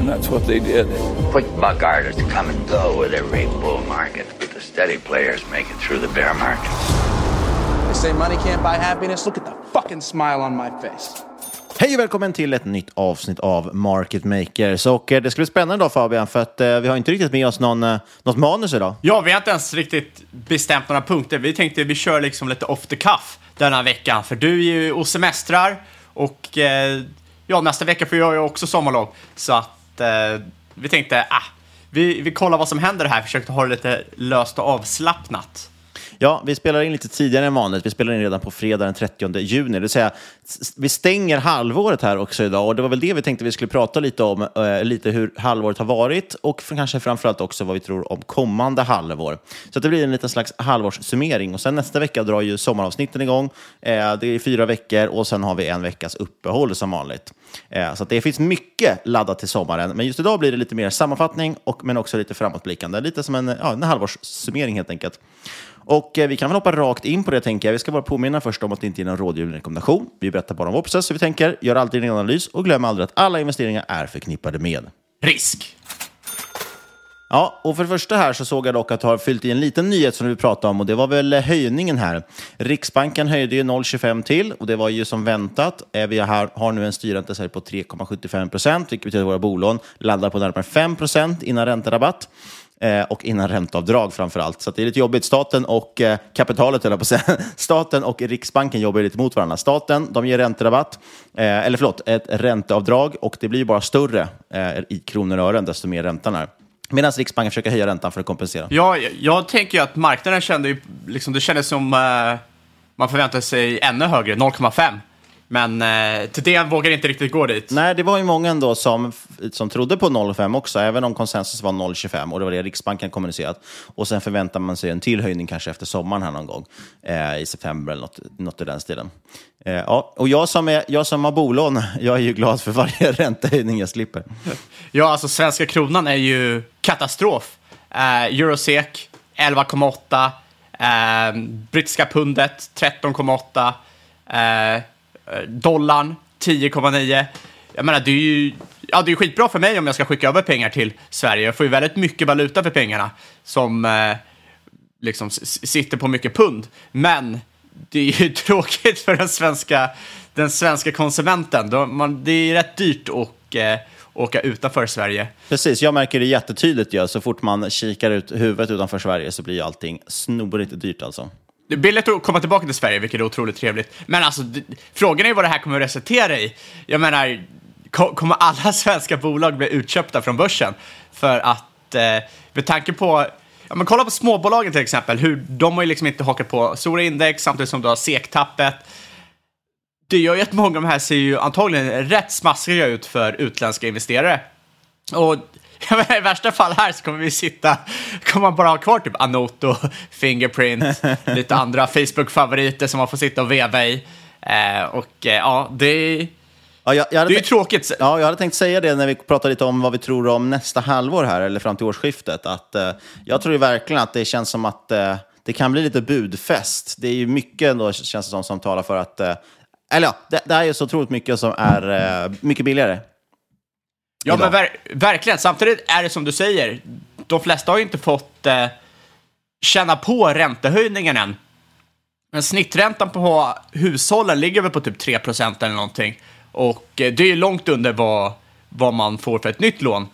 And that's what they did. Quick buck artists come and go with every bull market, but the steady players make it through the bear market. They say money can't buy happiness. Look at the fucking smile on my face. Hej och välkommen till ett nytt avsnitt av Market Makers. Och eh, det ska bli spännande idag Fabian, för att eh, vi har inte riktigt med oss någon, eh, något manus idag. Ja, vi har inte ens riktigt bestämt några punkter. Vi tänkte vi kör liksom lite off the cuff denna veckan, för du är ju och semestrar och eh, ja, nästa vecka får jag ju också sommarlov. Så att eh, vi tänkte, ah, vi, vi kollar vad som händer här, försökte ha det lite löst och avslappnat. Ja, vi spelar in lite tidigare än vanligt. Vi spelar in redan på fredag den 30 juni. Det vill säga, vi stänger halvåret här också idag och det var väl det vi tänkte vi skulle prata lite om. Eh, lite hur halvåret har varit och kanske framförallt också vad vi tror om kommande halvår. Så det blir en liten slags halvårssummering och sen nästa vecka drar ju sommaravsnitten igång. Eh, det är fyra veckor och sen har vi en veckas uppehåll som vanligt. Eh, så det finns mycket laddat till sommaren. Men just idag blir det lite mer sammanfattning och, men också lite framåtblickande. Lite som en, ja, en halvårssummering helt enkelt. Och eh, vi kan väl hoppa rakt in på det, tänker jag. Vi ska bara påminna först om att det inte är någon rådgivning rekommendation. Vi berättar bara om vår process, hur vi tänker. Gör alltid en analys och glöm aldrig att alla investeringar är förknippade med risk. Ja, och för det första här så såg jag dock att du har fyllt i en liten nyhet som du vill prata om och det var väl eh, höjningen här. Riksbanken höjde ju 0,25 till och det var ju som väntat. Eh, vi har, nu en styrränta på 3,75 procent, vilket betyder att våra bolån landar på närmare 5 procent innan ränterabatt eh, och innan ränteavdrag framför allt. Så det är lite jobbigt. Staten och eh, kapitalet, eller på säga. Staten och Riksbanken jobbar lite mot varandra. Staten, de ger ränterabatt, eh, eller förlåt, ett ränteavdrag och det blir bara större eh, i kronor och ören desto mer räntan är. Medan Riksbanken försöker höja räntan för att kompensera. Ja, jag tänker ju att marknaden kände ju, liksom, det kändes som eh, man förväntade sig ännu högre, 0,5. Men eh, Thedéen vågar inte riktigt gå dit. Nej, det var ju många ändå som, som trodde på 0,5 också, även om konsensus var 0,25 och det var det Riksbanken kommunicerat. Och sen förväntar man sig en till höjning kanske efter sommaren här någon gång, eh, i september eller något, något i den stilen. Eh, ja, och jag som, är, jag som har bolån, jag är ju glad för varje räntehöjning jag slipper. Ja, alltså svenska kronan är ju katastrof. Eh, Eurosek 11,8. Eh, brittiska pundet 13,8. Eh, dollarn 10,9. Jag menar, det är ju ja, det är skitbra för mig om jag ska skicka över pengar till Sverige. Jag får ju väldigt mycket valuta för pengarna som eh, liksom sitter på mycket pund. Men det är ju tråkigt för den svenska, den svenska konsumenten. De, man, det är rätt dyrt att eh, åka utanför Sverige. Precis, jag märker det jättetydligt. Ja. Så fort man kikar ut huvudet utanför Sverige så blir ju allting snorigt dyrt alltså. Det är billigt att komma tillbaka till Sverige, vilket är otroligt trevligt. Men alltså, frågan är ju vad det här kommer att resultera i. Jag menar, kommer alla svenska bolag bli utköpta från börsen? För att, eh, med tanke på, ja men kolla på småbolagen till exempel, hur de har ju liksom inte hakat på stora index samtidigt som du har sektappet. Det gör ju att många av de här ser ju antagligen rätt smaskiga ut för utländska investerare. Och menar, i värsta fall här så kommer vi sitta, kommer man bara ha kvar typ Anoto, Fingerprint, lite andra Facebook-favoriter som man får sitta och veva i. Eh, och eh, ja, det, Ja, jag, jag det är ju tråkigt. Ja, jag hade tänkt säga det när vi pratade lite om vad vi tror om nästa halvår här, eller fram till årsskiftet. Att, eh, jag tror ju verkligen att det känns som att eh, det kan bli lite budfest. Det är ju mycket ändå, känns det som, som talar för att... Eh, eller ja, det, det här är ju så otroligt mycket som är eh, mycket billigare. Ja, idag. men ver verkligen. Samtidigt är det som du säger, de flesta har ju inte fått eh, känna på räntehöjningen än. Men snitträntan på hushållen ligger väl på typ 3% eller någonting. Och eh, det är ju långt under vad, vad man får för ett nytt lån.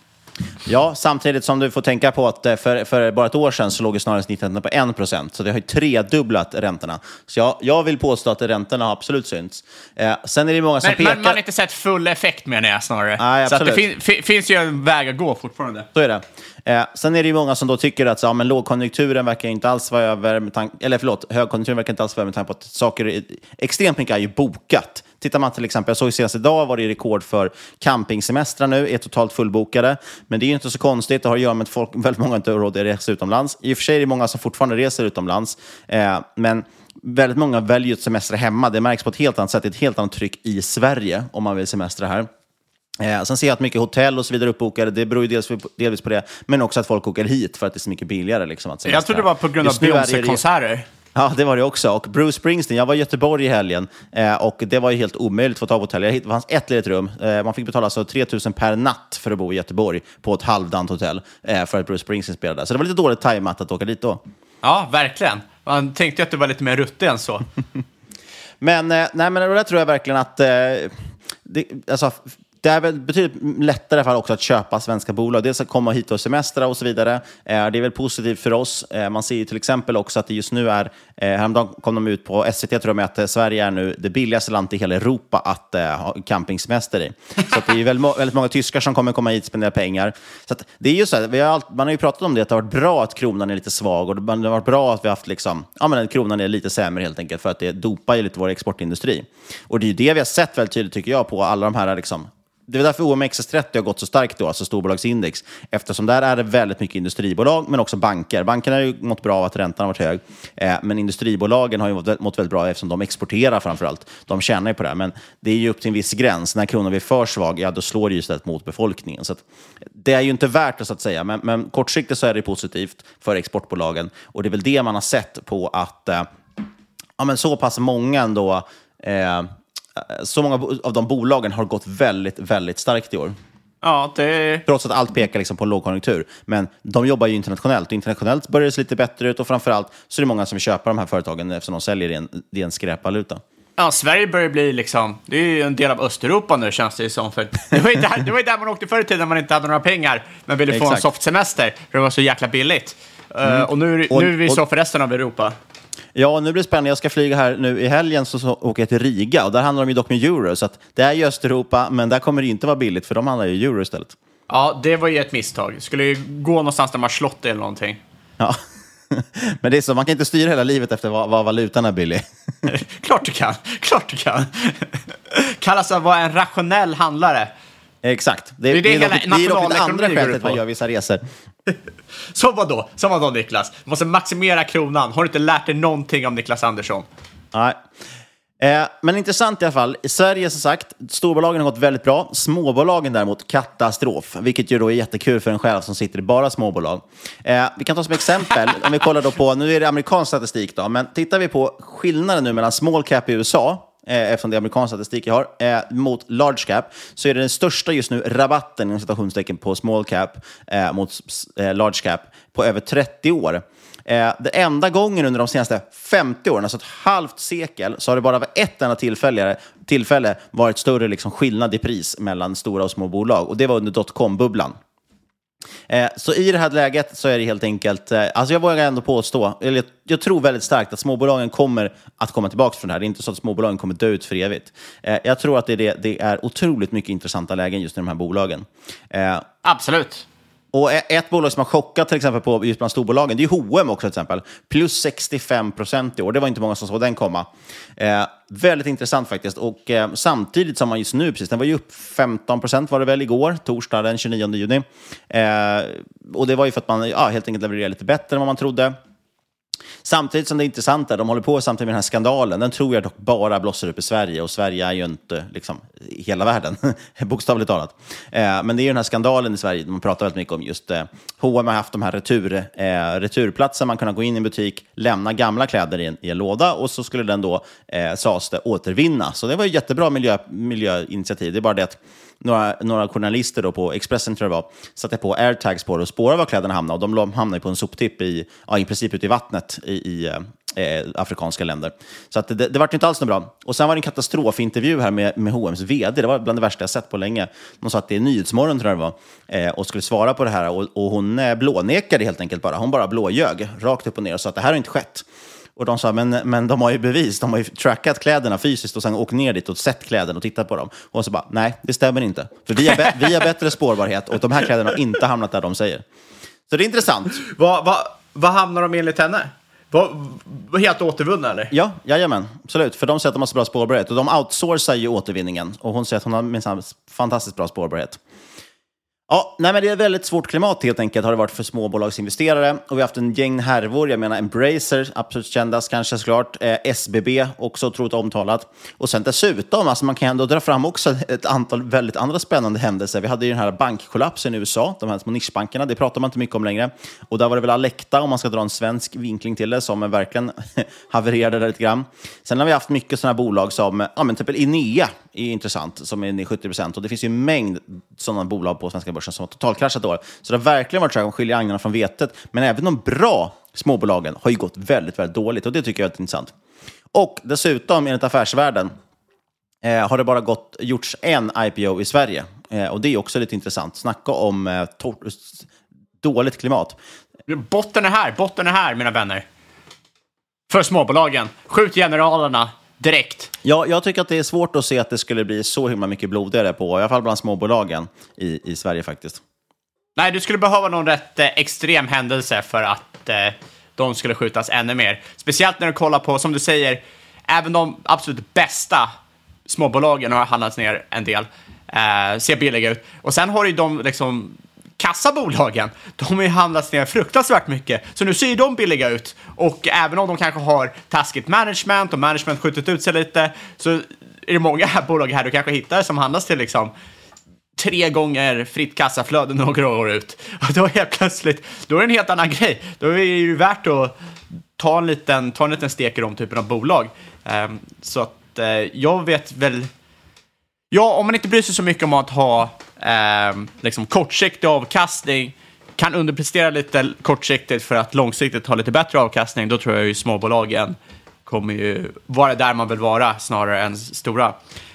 Ja, samtidigt som du får tänka på att eh, för, för bara ett år sedan så låg snarare snitträntan på 1 procent. Så det har ju tredubblat räntorna. Så jag, jag vill påstå att räntorna har absolut synts. Eh, sen är det många som Men, pekar... men man har inte sett full effekt menar jag snarare. Nej, så att det absolut. fin fi finns ju en väg att gå fortfarande. Så är det. Eh, sen är det ju många som då tycker att så, ja, men lågkonjunkturen verkar inte alls vara över, med tank- eller förlåt, högkonjunkturen verkar inte alls vara över med tanke på att saker, är- extremt mycket är ju bokat. Tittar man till exempel, jag såg senast idag var det rekord för campingsemestrar nu, är totalt fullbokade. Men det är ju inte så konstigt, det har att göra med att folk, väldigt många inte har råd att resa utomlands. I och för sig är det många som fortfarande reser utomlands, eh, men väldigt många väljer att semestra hemma. Det märks på ett helt annat sätt, det är ett helt annat tryck i Sverige om man vill semestra här. Eh, sen ser jag att mycket hotell och så vidare uppbokade. Det beror ju dels, delvis på det, men också att folk åker hit för att det är så mycket billigare. Liksom, att semestra. Jag tror det var på grund av Beyoncé-konserter. Ja, det var det också. Och Bruce Springsteen, jag var i Göteborg i helgen eh, och det var ju helt omöjligt att få tag på hotell. Jag hitt- Det fanns ett litet rum. Eh, man fick betala alltså 3 000 per natt för att bo i Göteborg på ett halvdant hotell eh, för att Bruce Springsteen spelade där. Så det var lite dåligt tajmat att åka dit då. Ja, verkligen. Man tänkte ju att det var lite mer ruttig än så. Men, eh, nej, men det tror jag verkligen att... Eh, det, alltså, det är väl betydligt lättare för också att köpa svenska bolag. Dels att komma hit och semestra och så vidare. Eh, det är väl positivt för oss. Eh, man ser ju till exempel också att det just nu är... Eh, häromdagen kom de ut på SVT tror jag med att eh, Sverige är nu det billigaste landet i hela Europa att eh, ha campingsemester i. Så att det är ju väldigt, må- väldigt många tyskar som kommer komma hit och spendera pengar. Så att det är ju så här, vi har allt, man har ju pratat om det, att det har varit bra att kronan är lite svag och det har varit bra att vi har haft liksom, ja men kronan är lite sämre helt enkelt för att det dopar ju lite vår exportindustri. Och det är ju det vi har sett väldigt tydligt tycker jag på alla de här liksom, det är därför OMXS30 har gått så starkt då, alltså storbolagsindex. Eftersom där är det väldigt mycket industribolag, men också banker. Bankerna har ju mått bra av att räntan har varit hög. Eh, men industribolagen har ju mått, mått väldigt bra eftersom de exporterar framför allt. De tjänar ju på det här. Men det är ju upp till en viss gräns. När kronan blir för svag, ja då slår det ju istället mot befolkningen. Så att, det är ju inte värt det så att säga. Men, men kortsiktigt så är det positivt för exportbolagen. Och det är väl det man har sett på att eh, ja, men så pass många ändå, eh, så många av de bolagen har gått väldigt, väldigt starkt i år. Ja, det... Trots att allt pekar liksom på en lågkonjunktur. Men de jobbar ju internationellt och internationellt börjar det se lite bättre ut och framförallt så är det många som vill köpa de här företagen eftersom de säljer i en, i en skräpvaluta. Ja, Sverige börjar bli liksom, det är ju en del av Östeuropa nu känns det ju som. För det var ju där, det var där man åkte förr i tiden när man inte hade några pengar, men ville få en Exakt. softsemester, för det var så jäkla billigt. Eh, Mm. och nu, Och- nu är vi så för resten av Europa. Ja, nu blir det spännande. Jag ska flyga här nu i helgen så, så åker jag till Riga och där handlar de ju dock med euro. Så att det är ju Östeuropa, men där kommer det inte vara billigt för de handlar ju euro istället. Ja, det var ju ett misstag. Skulle ju gå någonstans där man har slott eller någonting. Ja. Men det är så, man kan inte styra hela livet efter vad, vad valutan är billig. Klart du kan. Klart du kan. Kallas att vara en rationell handlare. Exakt. Det, Det är det är hela dock, det är dock det andra skälet man gör vissa resor. Så vadå? Så vadå Niklas? Du måste maximera kronan. Har du inte lärt dig någonting om Niklas Andersson? Nej. Eh, men intressant i alla fall. I Sverige som sagt, storbolagen har gått väldigt bra. Småbolagen däremot katastrof, vilket ju då är jättekul för en själv som sitter i bara småbolag. Eh, vi kan ta som exempel, om vi kollar då på, nu är det amerikansk statistik då, men tittar vi på skillnaden nu mellan small cap i USA eh, eftersom det är amerikansk statistik jag har, eh, mot large cap, så är det den största just nu rabatten inom citationstecken på small cap eh, mot eh, large cap på över 30 år. Eh, den enda gången under de senaste 50 åren, alltså ett halvt sekel, så har det bara vid ett enda tillfälle, tillfälle varit större liksom, skillnad i pris mellan stora och små bolag. Och det var under dotcom-bubblan. Eh, så i det här läget så är det helt enkelt, eh, alltså jag vågar ändå påstå, eller jag, jag tror väldigt starkt att småbolagen kommer att komma tillbaka från det här. Det är inte så att småbolagen kommer dö ut för evigt. Eh, jag tror att det är, det, det är otroligt mycket intressanta lägen just i de här bolagen. Eh, Absolut och ett bolag som har chockat till exempel på just bland storbolagen, det är H&M också till exempel. Plus 65 procent i år. Det var inte många som såg den komma. Eh, väldigt intressant faktiskt. Och eh, samtidigt som man just nu, precis, den var ju upp 15 procent var det väl igår, torsdag den 29 juni. Eh, och det var ju för att man ja, helt enkelt levererade lite bättre än vad man trodde. Samtidigt som det är intressant är, de håller på samtidigt med den här skandalen, den tror jag dock bara blossar upp i Sverige och Sverige är ju inte liksom hela världen, bokstavligt talat. Eh, men det är ju den här skandalen i Sverige, man pratar väldigt mycket om just eh, H&M har haft de här retur, eh, returplatser, man kunde gå in i en butik, lämna gamla kläder i en, i en låda och så skulle den då, eh, sades det, återvinna. Så det var ju jättebra miljö, miljöinitiativ, det är bara det att några, några journalister då på Expressen, tror jag det var, satte på airtags på det och spårade var kläderna hamnade. Och de hamnade på en soptipp i, ja, i princip ute i vattnet i, i eh, eh afrikanska länder. Så att det, det var inte alls något bra. Och sen var det en katastrofintervju här med, med H&M's vd. Det var bland det värsta jag sett på länge. De sa att det är Nyhetsmorgon, tror jag det var, eh, och skulle svara på det här. Och, och hon eh, blånekade helt enkelt bara. Hon bara blåljög rakt upp och ner och sa att det här har inte skett. Och de sa, men, men de har ju bevis, de har ju trackat kläderna fysiskt och sen åkt ner dit och sett kläderna och tittat på dem. Och så bara, nej, det stämmer inte. För vi har, vi har bättre spårbarhet och de här kläderna har inte hamnat där de säger. Så det är intressant. Vad vad- vad hamnar de enligt henne? Vad, vad, helt återvunna eller? Ja, jajamän, absolut. För de säger att de har så bra spårbarhet. Och de outsourcar ju återvinningen. Och hon säger att hon har minsann fantastiskt bra spårbarhet. Ja, nej men det är ett väldigt svårt klimat helt enkelt har det varit för småbolagsinvesterare. Och vi har haft en gäng härvor, jag menar Embracer, absolut kändast kanske såklart. Eh, SBB, också otroligt omtalat. Och sen dessutom, alltså man kan ändå dra fram också ett antal väldigt andra spännande händelser. Vi hade ju den här bankkollapsen i USA, de här små nischbankerna, det pratar man inte mycket om längre. Och där var det väl Alecta, om man ska dra en svensk vinkling till det, som verkligen havererade där lite grann. Sen har vi haft mycket sådana bolag som, ja men typ till exempel är intressant, som är ner 70 procent. Och det finns ju en mängd sådana bolag på svenska börsen som har totalkraschat i år. Så det har verkligen varit så här att skilja agnarna från vetet. Men även de bra småbolagen har ju gått väldigt, väldigt dåligt och det tycker jag är väldigt intressant. Och dessutom, enligt Affärsvärlden, eh, har det bara gått, gjorts en IPO i Sverige. Eh, och det är också lite intressant. Snacka om eh, dåligt klimat. Botten är här, botten är här mina vänner. För småbolagen. Skjut generalerna direkt. Ja, jag tycker att det är svårt att se att det skulle bli så himla mycket blodigare på, i alla fall bland småbolagen i, i Sverige faktiskt. Nej, du skulle behöva någon rätt eh, extrem händelse för att eh, de skulle skjutas ännu mer. Speciellt när du kollar på, som du säger, även de absolut bästa småbolagen har handlats ner en del. Eh, ser billiga ut. Och sen har du ju de liksom kassabolagen, de har ju handlats ner fruktansvärt mycket. Så nu ser ju de billiga ut. Och även om de kanske har taskigt management och management skjutit ut sig lite, så är det många här bolag här du kanske hittar som handlas till liksom tre gånger fritt kassaflöde några år ut. Och då helt plötsligt, då är det en helt annan grej. Då är det ju värt att ta en liten, ta en liten stek i de typen av bolag. Um, så att uh, jag vet väl, ja, om man inte bryr sig så mycket om att ha eh, liksom kortsiktig avkastning, kan underprestera lite kortsiktigt för att långsiktigt ha lite bättre avkastning, då tror jag ju småbolagen kommer ju vara där man vill vara snarare än stora.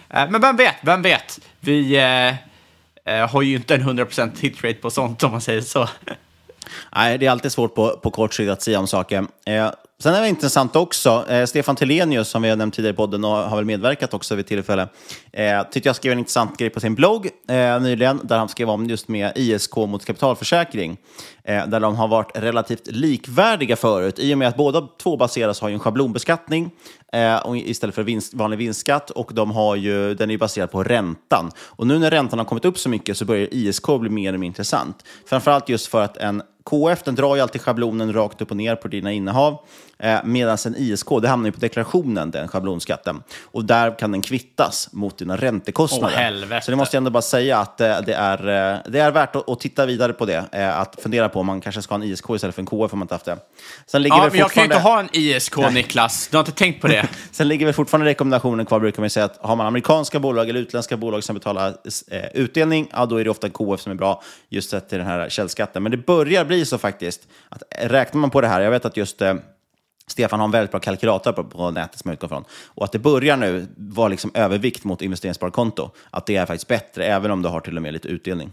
Eh, Men vem vet, vem vet? Vi eh, eh, har ju inte en 100% hitrate på sånt om man säger så. Nej, det är alltid svårt på, på kort sikt att säga om saker. Eh, Sen är det intressant också, eh, Stefan Telenius som vi har nämnt tidigare i podden och har väl medverkat också vid tillfälle, eh, tyckte jag skrev en intressant grej på sin blogg eh, nyligen, där han skrev om just med ISK mot kapitalförsäkring, eh, där de har varit relativt likvärdiga förut, i och med att båda två baseras har ju en schablonbeskattning eh, och istället för vinst, vanlig vinstskatt, och de har ju, den är ju baserad på räntan. Och nu när räntan har kommit upp så mycket så börjar ISK bli mer och mer intressant. Framförallt just för att en KF den drar ju alltid schablonen rakt upp och ner på dina innehav, eh, medan en ISK det hamnar ju på deklarationen, den schablonskatten. Och där kan den kvittas mot dina räntekostnader. Åh, helvete. Så det måste jag ändå bara säga att eh, det, är, eh, det är värt att, att titta vidare på det. Eh, att fundera på om man kanske ska ha en ISK istället för en KF om man inte haft det. Sen ligger Ja, väl men jag kan ju inte ha en ISK, Niklas. Du har inte tänkt på det? Sen ligger väl fortfarande rekommendationen kvar, brukar man säga, att har man amerikanska bolag eller utländska bolag som betalar eh, utdelning, ja då är det ofta KF som är bra, just sett till den här källskatten. Men det börjar bli så faktiskt, att räknar man på det här, jag vet att just eh, Stefan har en väldigt bra kalkylator på, på nätet som jag utgår från, och att det börjar nu vara liksom övervikt mot investeringssparkonto, att det är faktiskt bättre, även om du har till och med lite utdelning.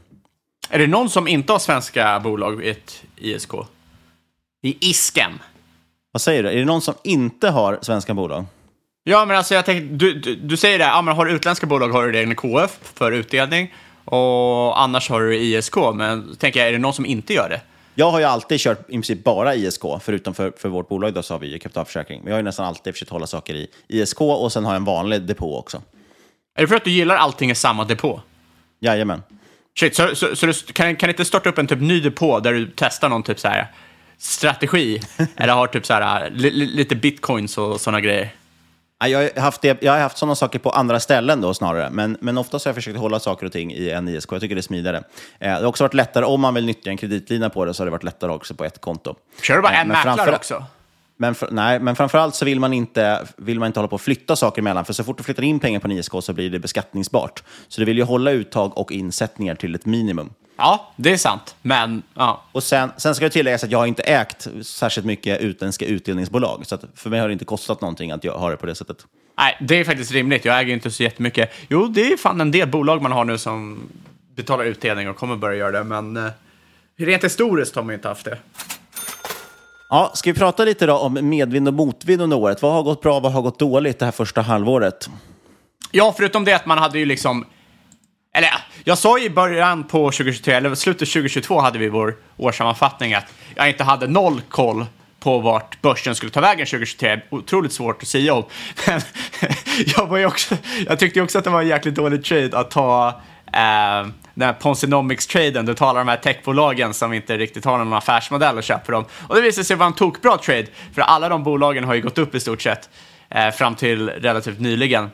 Är det någon som inte har svenska bolag i ett ISK? I ISKen? Vad säger du? Är det någon som inte har svenska bolag? Ja, men alltså jag tänker, du, du, du säger det, ja, men har du utländska bolag har du det i KF för utdelning och annars har du ISK. Men tänker jag, är det någon som inte gör det? Jag har ju alltid kört i princip bara ISK, förutom för, för vårt bolag då så har vi ju kapitalförsäkring. Men jag har ju nästan alltid försökt hålla saker i ISK och sen har jag en vanlig depå också. Är det för att du gillar allting i samma depå? Jajamän. Shit, så, så, så du kan, kan inte starta upp en typ ny depå där du testar någon typ så här strategi? eller har typ så här li, li, lite bitcoins och sådana grejer? Ja, Jag har haft, det, jag har haft sådana saker på andra ställen då snarare, men, men oftast har jag försökt hålla saker och ting i en ISK. Jag tycker det är smidigare. Eh, det har också varit lättare, om man vill nyttja en kreditlina på det, så har det varit lättare också på ett konto. Kör du bara Eh, en men mäklare också? Men, för, nej, men framförallt så vill man, inte, vill man inte hålla på och flytta saker emellan, för så fort du flyttar in pengar på en ISK så blir det beskattningsbart. Så du vill ju hålla uttag och insättningar till ett minimum. Ja, det är sant. Men, ja. Och sen, sen ska det tilläggas att jag har inte ägt särskilt mycket utländska utdelningsbolag, så för mig har det inte kostat någonting att jag har det på det sättet. Nej, det är faktiskt rimligt. Jag äger inte så jättemycket. Jo, det är fan en del bolag man har nu som betalar utdelning och kommer börja göra det, men eh, rent historiskt har man inte haft det. Ja, ska vi prata lite då om medvind och motvind under året? Vad har gått bra, vad har gått dåligt det här första halvåret? Ja, förutom det att man hade ju liksom... Eller jag sa ju i början på 2023, eller slutet 2022 hade vi vår årssammanfattning att jag inte hade noll koll på vart börsen skulle ta vägen 2023. Otroligt svårt att säga om. Men jag, var ju också, jag tyckte ju också att det var en jäkligt dålig trade att ta eh, den här Ponsinomics-traden. Du talar om de här techbolagen som inte riktigt har någon affärsmodell och köper dem. Och det visade sig vara en tokbra trade, för alla de bolagen har ju gått upp i stort sett eh, fram till relativt nyligen.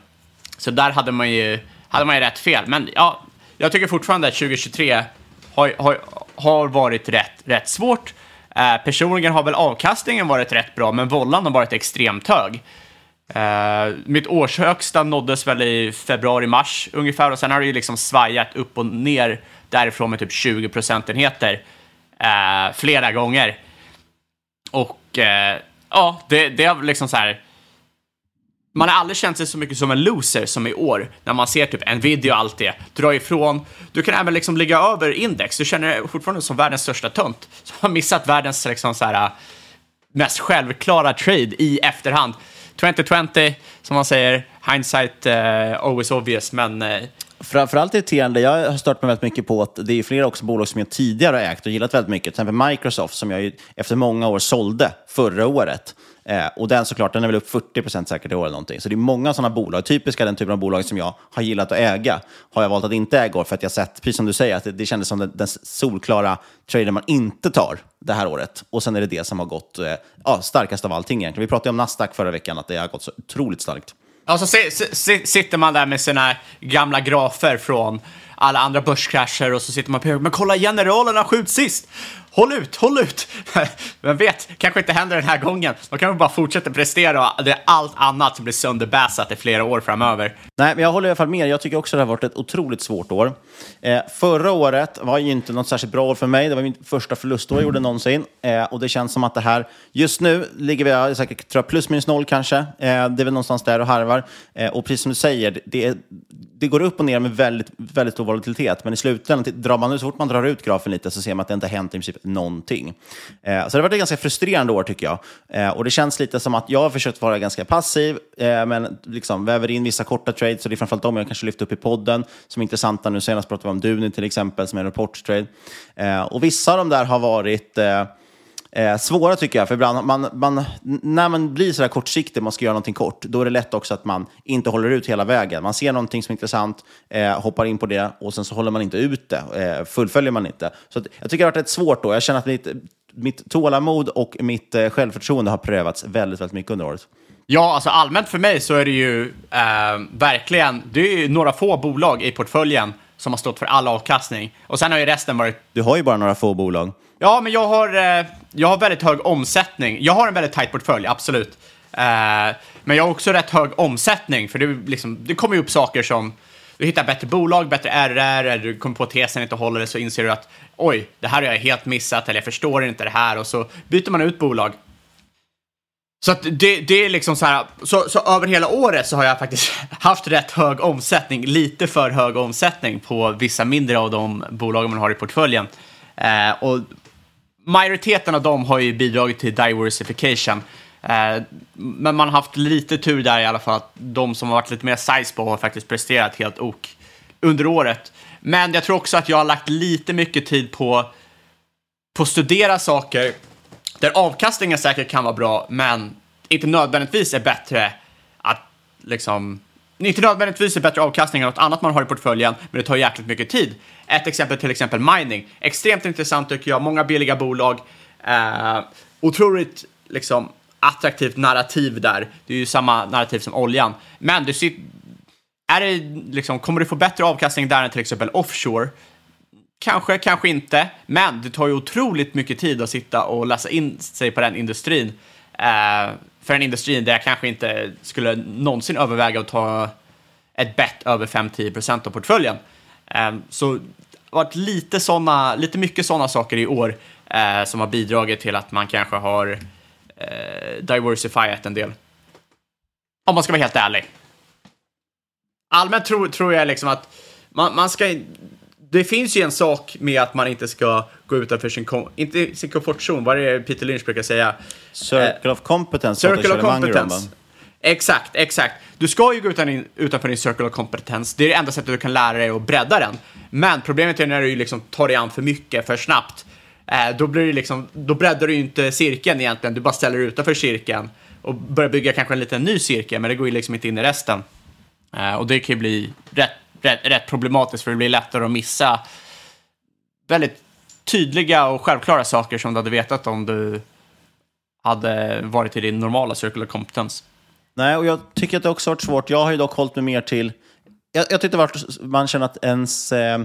Så där hade man ju, hade man ju rätt fel. Men ja, jag tycker fortfarande att 2023 har, har, har varit rätt, rätt svårt. Eh, personligen har väl avkastningen varit rätt bra, men vollan har varit extremt hög. Eh, mitt årshögsta nåddes väl i februari-mars ungefär och sen har det ju liksom svajat upp och ner därifrån med typ 20 procentenheter eh, flera gånger. Och eh, ja, det, det har liksom så här man har aldrig känt sig så mycket som en loser som i år, när man ser typ Nvidia och allt det, dra ifrån. Du kan även liksom ligga över index, du känner dig fortfarande som världens största tönt, som har missat världens liksom så här, äh, mest självklara trade i efterhand. 2020, som man säger, hindsight uh, always obvious, men uh, Framförallt irriterande, jag har stört mig väldigt mycket på att det är flera också bolag som jag tidigare har ägt och gillat väldigt mycket. Till exempel Microsoft som jag ju efter många år sålde förra året. Eh, och den såklart, den är väl upp 40 säkert i år eller någonting. Så det är många sådana bolag, typiska den typen av bolag som jag har gillat att äga, har jag valt att inte äga år för att jag sett, precis som du säger, att det, det kändes som den, den solklara traden man inte tar det här året. Och sen är det det som har gått eh, ja, starkast av allting egentligen. Vi pratade om Nasdaq förra veckan, att det har gått så otroligt starkt. Alltså si, si, sitter man där med sina gamla grafer från alla andra börskrascher och så sitter man på men kolla generalerna skjut sist! Håll ut, håll ut! Vem vet, kanske inte händer den här gången. Då kan vi bara fortsätta prestera och det är allt annat som blir sönderbäsat i flera år framöver. Nej, men jag håller i alla fall med. Jag tycker också att det har varit ett otroligt svårt år. Eh, förra året var ju inte något särskilt bra år för mig. Det var mitt första förlustår jag gjorde någonsin. Eh, och det känns som att det här, just nu ligger vi jag säkert tror jag, plus minus noll kanske. Eh, det är väl någonstans där och harvar. Eh, och precis som du säger, det, är, det går upp och ner med väldigt, väldigt stor volatilitet. Men i slutändan, drar man, så fort man drar ut grafen lite så ser man att det inte har hänt i princip någonting. Eh, så det har varit ett ganska frustrerande år tycker jag. Eh, och det känns lite som att jag har försökt vara ganska passiv, eh, men liksom väver in vissa korta trades, så det är framförallt de jag kanske lyft upp i podden som är intressanta. Nu senast pratade vi om Duni till exempel, som är en rapporttrade. Eh, och vissa av de där har varit eh, eh, svåra tycker jag. För ibland, man, man, när man blir så här kortsiktig, man ska göra någonting kort, då är det lätt också att man inte håller ut hela vägen. Man ser någonting som är intressant, eh, hoppar in på det och sen så håller man inte ut det, eh, fullföljer man inte. Så att, jag tycker det har varit ett svårt då. Jag känner att mitt, mitt tålamod och mitt eh, självförtroende har prövats väldigt, väldigt mycket under året. Ja, alltså allmänt för mig så är det ju eh, verkligen, det är ju några få bolag i portföljen som har stått för all avkastning. Och sen har ju resten varit... Du har ju bara några få bolag. Ja, men jag har, eh, jag har väldigt hög omsättning. Jag har en väldigt tight portfölj, absolut. Eh, men jag har också rätt hög omsättning, för det, liksom, det kommer ju upp saker som du hittar bättre bolag, bättre RR, eller du kommer på att tesen inte håller det, så inser du att oj, det här har jag helt missat, eller jag förstår inte det här, och så byter man ut bolag. Så att det, det är liksom så här, så, så över hela året så har jag faktiskt haft rätt hög omsättning, lite för hög omsättning på vissa mindre av de bolag man har i portföljen. Eh, och majoriteten av dem har ju bidragit till diversification. Eh, men man har haft lite tur där i alla fall, att de som har varit lite mer size på har faktiskt presterat helt ok under året. Men jag tror också att jag har lagt lite mycket tid på, på att studera saker där avkastningen säkert kan vara bra, men inte nödvändigtvis är bättre att liksom inte nödvändigtvis är bättre avkastning än något annat man har i portföljen, men det tar jäkligt mycket tid. Ett exempel till exempel mining. Extremt intressant tycker jag, många billiga bolag. Eh, otroligt liksom attraktivt narrativ där. Det är ju samma narrativ som oljan. Men du ser, är det liksom, kommer du få bättre avkastning där än till exempel offshore? Kanske, kanske inte, men det tar ju otroligt mycket tid att sitta och läsa in sig på den industrin. Eh, för en industri där jag kanske inte skulle någonsin överväga att ta ett bett över 5-10% av portföljen. Ehm, så det har varit lite, såna, lite mycket sådana saker i år eh, som har bidragit till att man kanske har eh, diversifierat en del. Om man ska vara helt ärlig. Allmänt tror, tror jag liksom att man, man ska det finns ju en sak med att man inte ska gå utanför sin, inte sin komfortzon, vad är det Peter Lynch brukar säga? Circle of competence. Circle of competence. Exakt, exakt. Du ska ju gå utan, utanför din circle of competence. Det är det enda sättet du kan lära dig att bredda den. Men problemet är när du liksom tar dig an för mycket, för snabbt. Eh, då, blir det liksom, då breddar du ju inte cirkeln egentligen, du bara ställer dig utanför cirkeln och börjar bygga kanske en liten ny cirkel, men det går ju liksom inte in i resten. Eh, och det kan ju bli rätt rätt, rätt problematiskt för det blir lättare att missa väldigt tydliga och självklara saker som du hade vetat om du hade varit i din normala circular kompetens. Nej, och jag tycker att det också varit svårt. Jag har ju dock hållit mig mer till... Jag, jag tyckte att man känner att ens... Eh,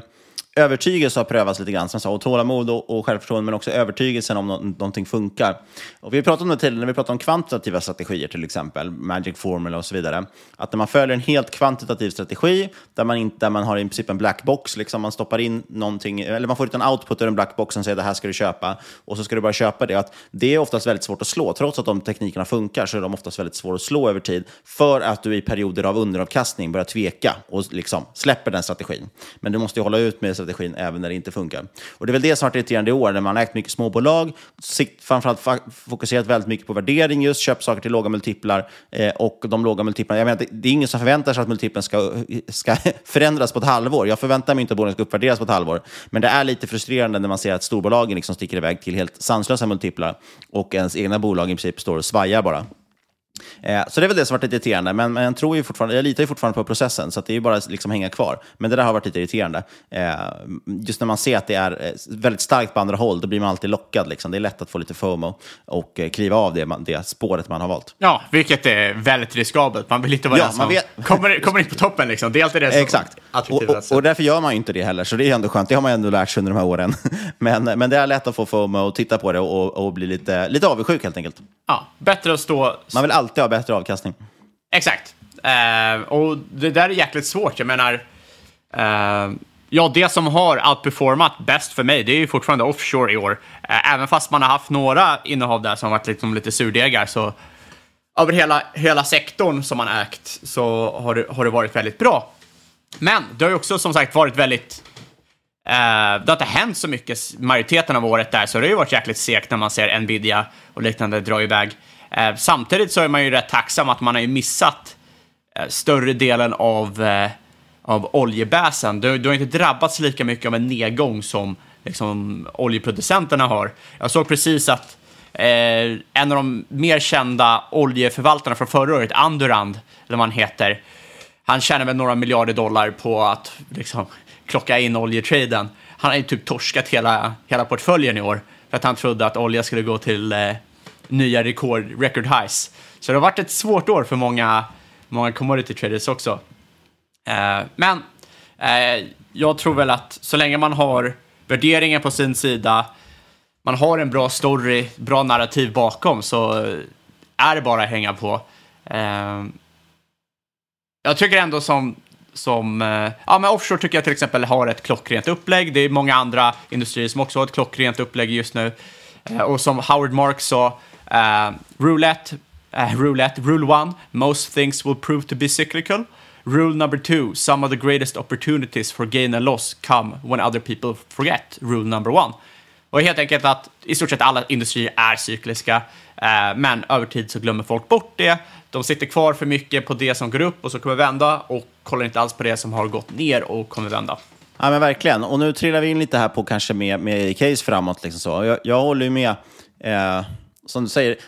övertygelse har prövats lite grann, som sa, och tålamod och, och självförtroende, men också övertygelsen om no någonting funkar. Och vi har pratat om det tidigare, när vi pratar om kvantitativa strategier till exempel, Magic Formula och så vidare, att när man följer en helt kvantitativ strategi, där man, inte, där man har i princip en black box, liksom man stoppar in någonting, eller man får ut en output ur en black box som säger det här ska du köpa, och så ska du bara köpa det. Att det är oftast väldigt svårt att slå, trots att de teknikerna funkar, så är de oftast väldigt svåra att slå över tid, för att du i perioder av underavkastning börjar tveka och liksom släpper den strategin. Men du måste ju hålla ut med strategin även när det inte funkar. Och Det är väl det som har varit irriterande i år, när man har ägt mycket småbolag, framförallt fokuserat väldigt mycket på värdering, just köpt saker till låga multiplar eh, och de låga multiplarna. Jag menar, det, det är ingen som förväntar sig att multipeln ska, ska förändras på ett halvår. Jag förväntar mig inte att bolagen ska uppvärderas på ett halvår, men det är lite frustrerande när man ser att storbolagen liksom sticker iväg till helt sanslösa multiplar och ens egna bolag i princip står och svajar bara. Eh, så det är väl det som har varit lite irriterande, men, men jag, tror ju fortfarande, jag litar ju fortfarande på processen, så det är ju bara att liksom hänga kvar. Men det där har varit lite irriterande. Eh, just när man ser att det är eh, väldigt starkt på andra håll, då blir man alltid lockad. Liksom. Det är lätt att få lite FOMO och kliva av det, det spåret man har valt. Ja, vilket är väldigt riskabelt. Man vill inte vara ja, den som vet... kommer, kommer in på toppen. Liksom. Det är alltid det som Exakt. Och, och, och, därför gör man ju inte det heller, så det är ändå skönt. Det har man ändå lärt sig under de här åren. men, men det är lätt att få FOMO och titta på det och, och bli lite, lite avundsjuk helt enkelt. Ja, bättre att stå... Man vill alltid Alltid ha bättre avkastning. Exakt. Uh, och det där är jäkligt svårt. Jag menar, uh, ja, det som har outperformat bäst för mig, det är ju fortfarande offshore i år. Uh, även fast man har haft några innehav där som varit liksom lite surdegar, så över hela, hela sektorn som man ägt så har det, har det varit väldigt bra. Men det har ju också som sagt varit väldigt det har inte hänt så mycket majoriteten av året där, så det har ju varit jäkligt segt när man ser Nvidia och liknande dra iväg. Eh, samtidigt så är man ju rätt tacksam att man har ju missat eh, större delen av, eh, av oljebäsen. Du, du har inte drabbats lika mycket av en nedgång som liksom, oljeproducenterna har. Jag såg precis att eh, en av de mer kända oljeförvaltarna från förra året, Andurand, eller vad han heter, han tjänar väl några miljarder dollar på att liksom, klocka in oljetraden. Han har ju typ torskat hela, hela portföljen i år för att han trodde att olja skulle gå till eh, nya rekord, record highs. Så det har varit ett svårt år för många, många commodity traders också. Eh, men eh, jag tror väl att så länge man har värderingen på sin sida, man har en bra story, bra narrativ bakom, så är det bara att hänga på. Eh, jag tycker ändå som, som eh, ja men offshore tycker jag till exempel har ett klockrent upplägg. Det är många andra industrier som också har ett klockrent upplägg just nu. Eh, och som Howard Marks sa, uh, roulette, uh, roulette, rule one, most things will prove to be cyclical. Rule number two, some of the greatest opportunities for gain and loss come when other people forget. Rule number one. Och helt enkelt att i stort sett alla industrier är cykliska, eh, men över tid så glömmer folk bort det. De sitter kvar för mycket på det som går upp och så kommer vända och kollar inte alls på det som har gått ner och kommer vända. Ja, men verkligen. Och nu trillar vi in lite här på kanske med, med case framåt. Liksom så. Jag, jag håller ju med. Eh, som du säger,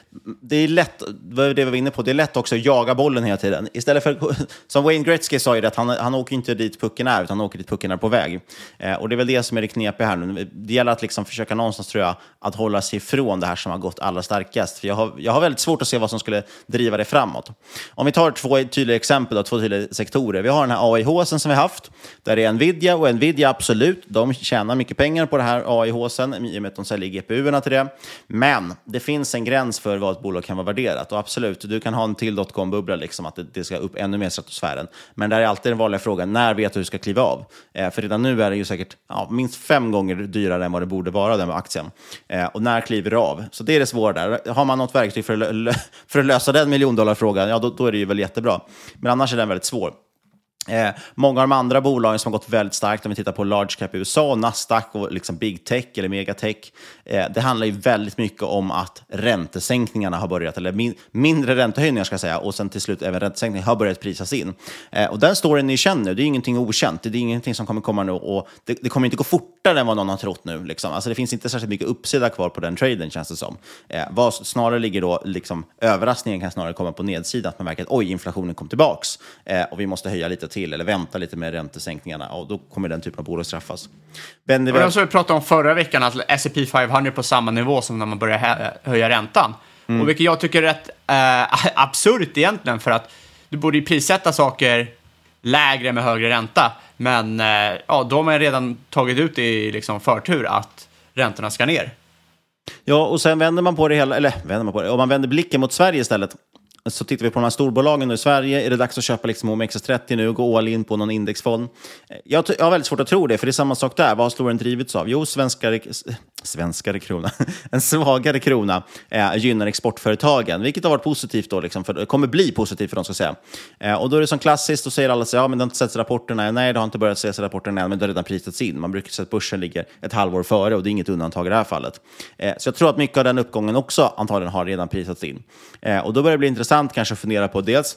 det är lätt, det vi var inne på, det är lätt också att jaga bollen hela tiden. Istället för, som Wayne Gretzky sa ju att han, han åker inte dit pucken är, utan han åker dit pucken är på väg. Eh, och det är väl det som är det knepiga här nu. Det gäller att liksom försöka någonstans, tror jag, att hålla sig ifrån det här som har gått allra starkast. För jag har, jag har väldigt svårt att se vad som skulle driva det framåt. Om vi tar två tydliga exempel, då, två tydliga sektorer. Vi har den här AIH som vi har haft, där det är Nvidia, och Nvidia absolut, de tjänar mycket pengar på det här AIH, i och med att de säljer GPU-erna till det. Men det finns en gräns för vad ett bolag kan vara värderat. Och absolut, du kan ha en till dotcom-bubbla, liksom, att det, det, ska upp ännu mer i stratosfären. Men det är alltid den vanliga frågan, när vet du hur du ska kliva av? Eh, för redan nu är det ju säkert ja, minst fem gånger dyrare än vad det borde vara, den med aktien. Eh, och när kliver du av? Så det är det svåra där. Har man något verktyg för att, för att lösa den miljondollarfrågan, ja då, då är det ju väl jättebra. Men annars är den väldigt svår. Eh, många av de andra bolagen som har gått väldigt starkt, om vi tittar på large cap i USA, Nasdaq och liksom big tech eller megatech, eh, det handlar ju väldigt mycket om att räntesänkningarna har börjat, eller min, mindre räntehöjningar ska jag säga, och sen till slut även räntesänkningar har börjat prisas in. Eh, och den storyn ni känner, det är ingenting okänt, det är ingenting som kommer komma nu och det, det kommer inte gå fortare än vad någon har trott nu. Liksom. Alltså, det finns inte särskilt mycket uppsida kvar på den traden känns det som. Eh, vad snarare ligger då, liksom, överraskningen kan snarare komma på nedsidan, att man märker att oj, inflationen kom tillbaks eh, och vi måste höja lite till eller vänta lite med räntesänkningarna och då kommer den typen av bolag straffas. Ben, det var... Jag vi pratade om förra veckan, att S&P 500 på samma nivå som när man börjar höja räntan. Mm. Och vilket jag tycker är rätt äh, absurt egentligen, för att du borde ju prissätta saker lägre med högre ränta. Men äh, ja, de har redan tagit ut i liksom förtur att räntorna ska ner. Ja, och sen vänder man på det hela, eller vänder man på det, om man vänder blicken mot Sverige istället så tittar vi på de här storbolagen nu i Sverige. Är det dags att köpa liksom OMXS30 nu och gå all in på någon indexfond? Jag, jag har väldigt svårt att tro det, för det är samma sak där. Vad har storyn drivits av? Jo, svenska svenskare krona. en svagare krona eh, gynnar exportföretagen, vilket har varit positivt då, liksom, för, kommer bli positivt för dem, ska säga. Eh, och då är det som klassiskt, då säger alla så ja, men det har inte setts rapporterna. Nej, det har inte börjat ses rapporterna än, men det har redan prisats in. Man brukar säga att börsen ligger ett halvår före och det är inget undantag i det här fallet. Eh, så jag tror att mycket av den uppgången också antagligen har redan prisats in. Eh, och då börjar det bli intressant kanske att fundera på dels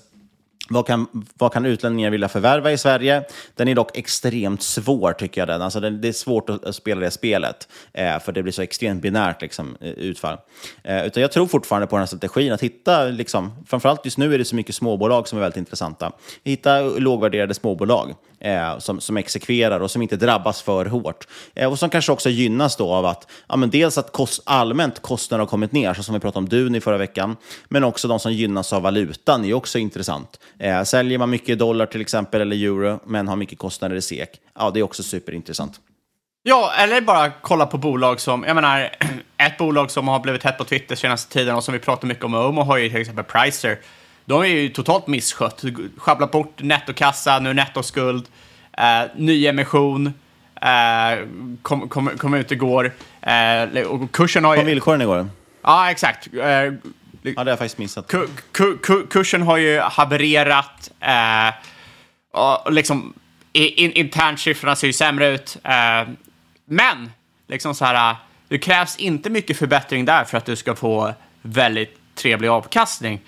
vad kan, vad kan utlänningar vilja förvärva i Sverige? Den är dock extremt svår, tycker jag. Den. Alltså, det, det är svårt att spela det spelet, eh, för det blir så extremt binärt liksom, eh, utfall. Eh, utan jag tror fortfarande på den här strategin, att hitta, liksom, framförallt just nu är det så mycket småbolag som är väldigt intressanta. Hitta lågvärderade småbolag eh, som, som exekverar och som inte drabbas för hårt. Eh, och som kanske också gynnas då av att ja, men dels att kost, allmänt kostnader har kommit ner, så som vi pratade om Duni förra veckan, men också de som gynnas av valutan är också intressant. Eh, säljer man mycket dollar till exempel, eller euro, men har mycket kostnader i SEK, ja, det är också superintressant. Ja, eller bara kolla på bolag som, jag menar, ett bolag som har blivit hett på Twitter senaste tiden och som vi pratar mycket om, Omo har ju till exempel Pricer. De är ju totalt misskött. Schabblat bort nettokassa, nu nettoskuld, eh, nyemission, eh, kom, kom, kom ut igår. Eh, och kursen har ju... Kom villkoren igår? Ja, exakt. Eh, ja, det har jag faktiskt missat. Ku, ku, ku, kursen har ju havererat. Eh, och liksom, in, internsiffrorna ser ju sämre ut. Eh, men, liksom så här, det krävs inte mycket förbättring där för att du ska få väldigt trevlig avkastning.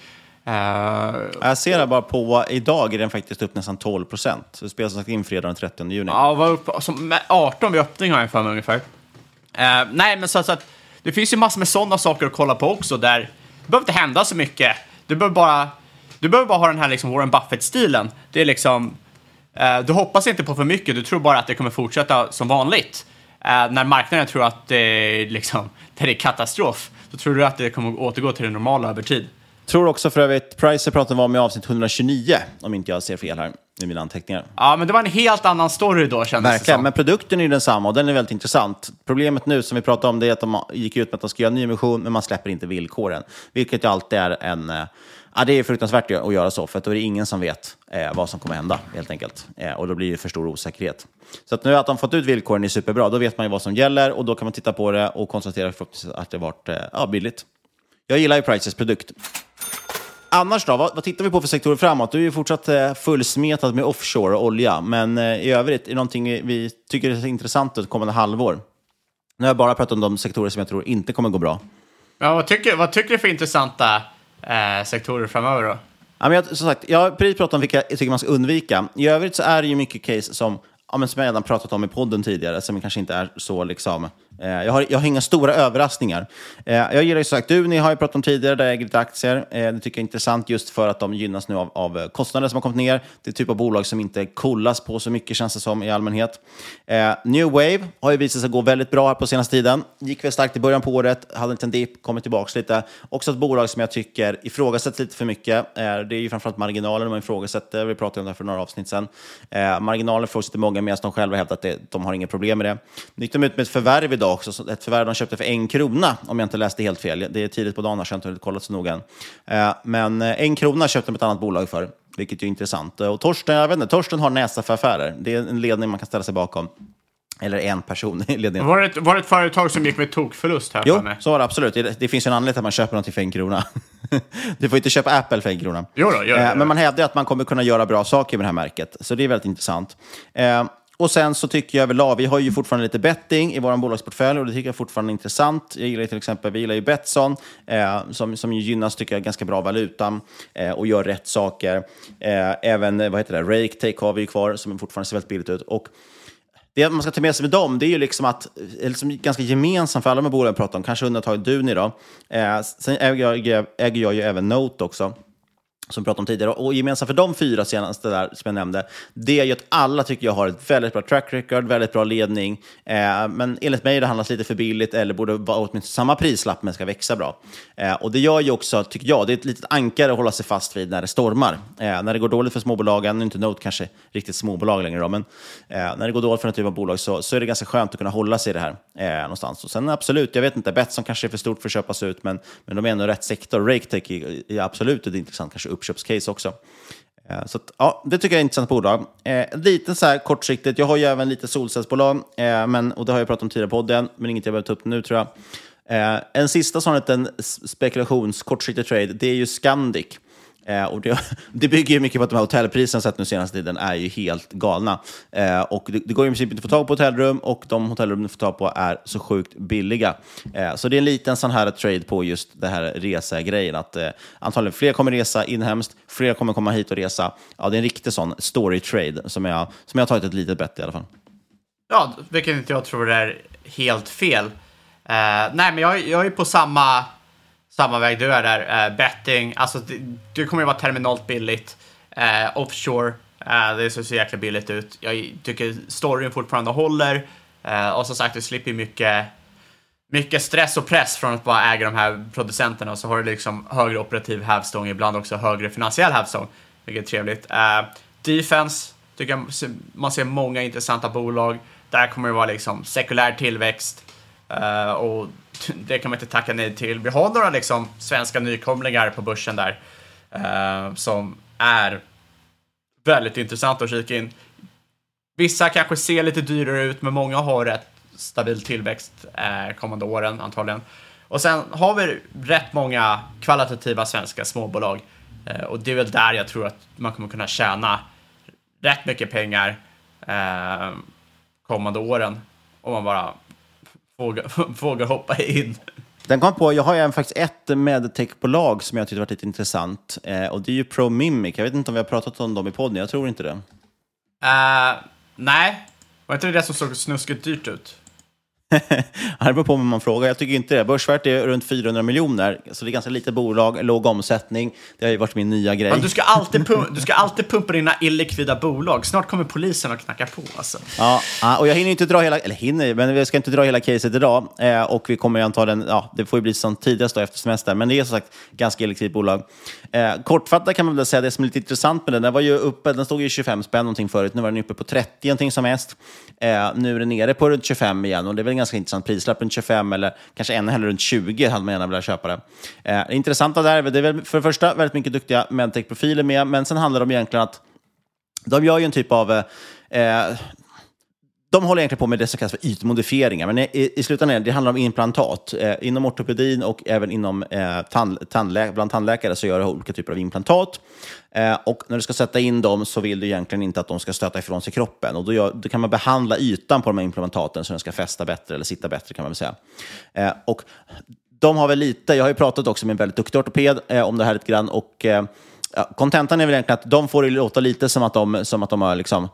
Uh, jag ser det bara på, idag är den faktiskt upp nästan 12 procent. Det spelas som sagt in fredag den 30 juni. Ja, var upp som 18 vid öppning har jag för mig ungefär. Uh, nej, men så, så, att det finns ju massor med sådana saker att kolla på också där det behöver inte hända så mycket. Du behöver bara, du behöver bara ha den här liksom Warren Buffett-stilen. Det är liksom, uh, du hoppas inte på för mycket, du tror bara att det kommer fortsätta som vanligt. när marknaden tror att det är, liksom, det är katastrof, då tror du att det kommer återgå till det normala över tid. Tror också för övrigt, Pricer pratade vi om i avsnitt 129, om inte jag ser fel här i mina anteckningar. Ja, men det var en helt annan story då kändes Verkligen, det som. men produkten är ju densamma och den är väldigt intressant. Problemet nu som vi pratade om det är att de gick ut med att de ska göra en nyemission, men man släpper inte villkoren. Vilket ju alltid är en... Eh, ja, det är fruktansvärt att göra så, för då är det ingen som vet eh, vad som kommer hända, helt enkelt. Eh, och då blir det för stor osäkerhet. Så att nu att de fått ut villkoren är superbra. Då vet man ju vad som gäller och då kan man titta på det och konstatera att det varit eh, ja, billigt. Jag gillar ju Prices produkt. Annars då, vad, vad, tittar vi på för sektorer framåt? Du är ju fortsatt eh, fullsmetad med offshore och olja, men eh, i övrigt, är det någonting vi tycker är intressant ett kommande halvår? Nu har jag bara pratat om de sektorer som jag tror inte kommer gå bra. Ja, vad, tycker, vad tycker du för intressanta eh, sektorer framöver då? Ja, men jag, som sagt, jag har precis pratat om vilka jag tycker man ska undvika. I övrigt så är det ju mycket case som, ja, men som jag redan pratat om i podden tidigare, som kanske inte är så liksom Eh, jag har, jag har inga stora överraskningar. Eh, jag gillar ju sagt Duni, har jag pratat om tidigare, där jag äger lite aktier. Eh, det tycker jag är intressant just för att de gynnas nu av, av eh, kostnader som har kommit ner. Det är typ av bolag som inte kollas på så mycket känns det som i allmänhet. Eh, New Wave har ju visat sig gå väldigt bra här på senaste tiden. Gick väl starkt i början på året, hade en liten dipp, kommit tillbaka lite. Också ett bolag som jag tycker ifrågasätts lite för mycket. Det är ju framförallt marginalen man ifrågasätter. Vi pratade om det här för några avsnitt sedan. Marginalen ifrågasätter många medan de själva hävdar att det, de har inga problem med det. Nu gick de ut med ett förvärv idag idag också. Ett förvärv de köpte för en krona, om jag inte läste helt fel. Det är tidigt på dagen, så jag har inte kollat så noga än. Eh, men eh, en krona köpte de ett annat bolag för, vilket är intressant. Och Torsten, jag vet inte, Torsten har näsa för affärer. Det är en ledning man kan ställa sig bakom. Eller en person i ledningen. Var det, ett, var det ett företag som gick med tokförlust här Jo, så var det absolut. Det, det finns en anledning till att man köper något för en krona. du får inte köpa Apple för en krona. Jo då, gör det, eh, Men man hävdar att man kommer kunna göra bra saker med det här märket. Så det är väldigt intressant. Och sen så tycker jag överlag, vi har ju fortfarande lite betting i vår bolagsportfölj och det tycker jag fortfarande är intressant. Jag gillar till exempel, vi gillar ju Betsson eh, som, som gynnas, tycker jag, ganska bra valutan eh, och gör rätt saker. Eh, även, vad heter det, Rake Take har vi ju kvar som fortfarande ser väldigt billigt ut. Och det man ska ta med sig med dem, det är ju liksom att, eh, liksom ganska gemensamt för alla de här bolagen pratar om, kanske undantaget Duni då. Eh, sen äger jag, äger jag ju även Note också som vi pratade om tidigare. Och gemensamt för de fyra senaste där som jag nämnde, det är ju att alla tycker jag har ett väldigt bra track record, väldigt bra ledning. Eh, men enligt mig det handlas lite för billigt eller borde vara åtminstone samma prislapp men ska växa bra. Eh, och det gör ju också, tycker jag, det är ett litet ankare att hålla sig fast vid när det stormar. Eh, när det går dåligt för småbolagen, nu är inte Note kanske riktigt småbolag längre då, men eh, när det går dåligt för en typ av bolag så, så är det ganska skönt att kunna hålla sig i det här eh, någonstans. Och sen absolut, jag vet inte, Betsson kanske är för stort för att köpas ut, men, men de är ändå rätt sektor. RakeTech är, är absolut ett intressant kanske uppköpscase också. Eh, så att, ja, det tycker jag är intressant bolag. Eh, lite så här kortsiktigt, jag har ju även lite solcellsbolag, eh, men, och det har jag pratat om tidigare på podden, men inget jag behöver ta upp nu tror jag. Eh, en sista sån liten spekulations kortsiktig trade, det är ju Scandic. Eh, och det, det, bygger ju mycket på att de här hotellpriserna sett nu senaste tiden är ju helt galna. Eh, och det, det, går i princip inte att få tag på hotellrum och de hotellrum du får tag på är så sjukt billiga. Eh, så det är en liten sån här trade på just det här resegrejen. Att eh, antagligen fler kommer resa inhemskt, fler kommer komma hit och resa. Ja, det är en riktig sån story trade som jag, som jag har tagit ett litet bett i alla fall. Ja, vilket inte jag tror är helt fel. Eh, nej, men jag, jag är på samma samma väg du är där. Uh, betting, alltså det, det kommer ju vara terminalt billigt. Uh, offshore, uh, det ser så jäkla billigt ut. Jag tycker storyn fortfarande håller. och som sagt, du slipper mycket, mycket stress och press från att bara äga de här producenterna. Och så har du liksom högre operativ hävstång, ibland också högre finansiell hävstång, vilket är trevligt. defense, tycker jag man ser många intressanta bolag. Där kommer det vara liksom sekulär tillväxt. och det kan man inte tacka nej till. Vi har några liksom svenska nykomlingar på börsen där eh, som är väldigt intressanta att kika in. Vissa kanske ser lite dyrare ut, men många har rätt stabil tillväxt eh, kommande åren antagligen. Och sen har vi rätt många kvalitativa svenska småbolag eh, och det är väl där jag tror att man kommer kunna tjäna rätt mycket pengar eh, kommande åren. om man bara vågar hoppa in. Den kom på, jag har ju faktiskt ett medtechbolag som jag tyckte var lite intressant. Eh, och det är ju ProMimic. Jag vet inte om vi har pratat om dem i podden, jag tror inte det. Uh, nej, var inte det det som såg snuskigt dyrt ut? Det beror på vem man frågar. Jag tycker inte det. Börsvärt är runt 400 miljoner, så det är ganska litet bolag, låg omsättning. Det har ju varit min nya grej. Men du, ska alltid du ska alltid pumpa dina illikvida bolag. Snart kommer polisen och knacka på. Alltså. Ja, och jag hinner inte dra hela, eller hinner, men vi ska inte dra hela caset idag. Eh, och vi kommer antagligen, ja, det får ju bli som tidigast då efter semestern, men det är som sagt ganska illikvitt bolag. Eh, kortfattat kan man väl säga det som är lite intressant med den, den var ju uppe, den stod ju 25 spänn någonting förut, nu var den uppe på 30 någonting som mest. Eh, nu är den nere på runt 25 igen och det är väl en ganska intressant prislapp, runt 25 eller kanske ännu hellre runt 20 hade man gärna velat köpa det. Eh, det intressanta där är det är väl för det första väldigt mycket duktiga medtech-profiler med, men sen handlar det om egentligen att de gör ju en typ av eh, eh de håller egentligen på med det som kallas för ytmodifieringar, men i, i slutändan det handlar om implantat. Eh, inom ortopedin och även inom, eh, tand, tandlä bland tandläkare så gör de olika typer av implantat. Eh, och när du ska sätta in dem så vill du egentligen inte att de ska stöta ifrån sig kroppen. Och då, gör, då kan man behandla ytan på de här implantaten så den ska fästa bättre, eller sitta bättre kan man väl säga. Eh, och de har väl lite, jag har ju pratat också med en väldigt duktig ortoped eh, om det här lite grann, och eh, eh, kontentan är väl egentligen att de får det låta lite som att de, som att de har liksom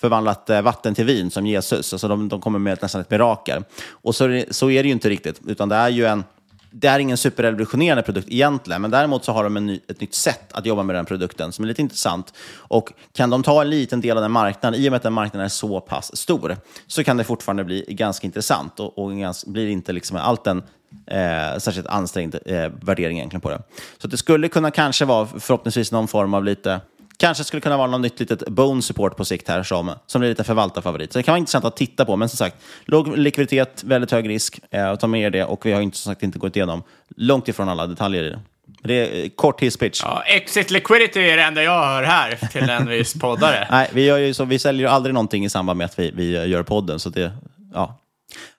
förvandlat eh, vatten till vin som Jesus. Alltså de, de kommer med nästan ett mirakel. Och så, så är det ju inte riktigt, utan det är ju en det är ingen superrevolutionerande produkt egentligen, men däremot så har de ny, ett nytt sätt att jobba med den produkten som är lite intressant. Och kan de ta en liten del av den marknaden, i och med att den marknaden är så pass stor, så kan det fortfarande bli ganska intressant och, och ganska, blir inte liksom allt den eh, särskilt ansträngd eh, värdering egentligen på det. Så det skulle kunna kanske vara förhoppningsvis någon form av lite Kanske skulle kunna vara något nytt litet bone support på sikt här som, som blir lite förvaltarfavorit. Så det kan vara intressant att titta på, men som sagt, låg likviditet, väldigt hög risk. Eh, ta med er det och vi har inte, som sagt inte gått igenom långt ifrån alla detaljer i det. Det är kort hisspitch. Ja, exit liquidity är det enda jag hör här till en viss poddare. Nej, vi, gör ju så, vi säljer ju aldrig någonting i samband med att vi, vi gör podden, så det, ja,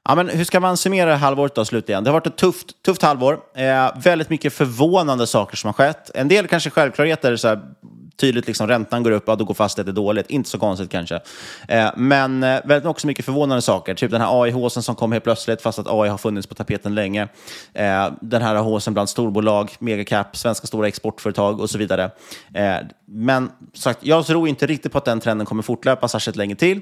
Ja, men hur ska man summera halvåret då slutligen? Det har varit ett tufft, tufft halvår. Eh, väldigt mycket förvånande saker som har skett. En del kanske självklarheter, så här, tydligt liksom räntan går upp, ja, då går fastigheter dåligt. Inte så konstigt kanske. Eh, men eh, väldigt också mycket förvånande saker. Typ den här AI-håsen som kom helt plötsligt, fast att AI har funnits på tapeten länge. Eh, den här håsen bland storbolag, megacap, svenska stora exportföretag och så vidare. Eh, men sagt, jag tror inte riktigt på att den trenden kommer fortlöpa särskilt länge till.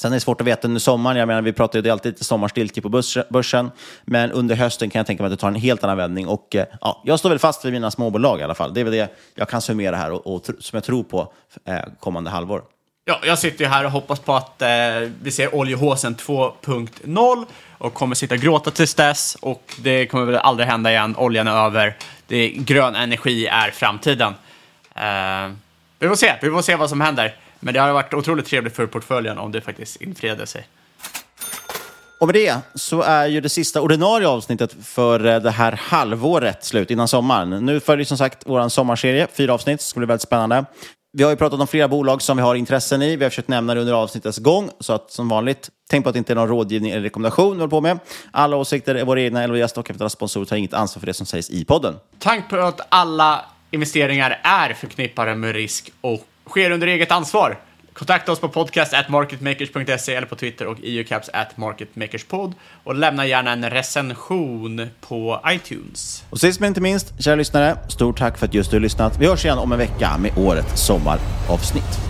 Sen är det svårt att veta under sommaren. Jag menar, vi pratar ju, alltid lite sommarstiltje på börsen. Men under hösten kan jag tänka mig att det tar en helt annan vändning. Och, eh, ja, jag står väl fast vid mina småbolag i alla fall. Det är väl det jag kan summera här och, och som jag tror på eh, kommande halvår. Ja, jag sitter ju här och hoppas på att eh, vi ser oljehåsen 2.0 och kommer sitta och gråta tills dess. Och det kommer väl aldrig hända igen. Oljan är över. Det, grön energi är framtiden. Eh, vi får se. Vi får se vad som händer. Men det har varit otroligt trevligt för portföljen om det faktiskt infriade sig. Och med det så är ju det sista ordinarie avsnittet för eh, det här halvåret slut innan sommaren. Nu följer som sagt vår sommarserie, fyra avsnitt, ska bli väldigt spännande. Vi har ju pratat om flera bolag som vi har intressen i. Vi har försökt nämna det under avsnittets gång, så att som vanligt, tänk på att det inte är någon rådgivning eller rekommendation vi håller på med. Alla åsikter är våra egna, eller gäster och eventuella sponsorer tar inget ansvar för det som sägs i podden. Tank på att alla investeringar är förknippade med risk och sker under eget ansvar. Kontakta oss på podcast at marketmakers.se eller på Twitter och eucaps at marketmakerspod och lämna gärna en recension på iTunes. Och sist men inte minst, kära lyssnare, stort tack för att just du har lyssnat. Vi hörs igen om en vecka med årets sommaravsnitt.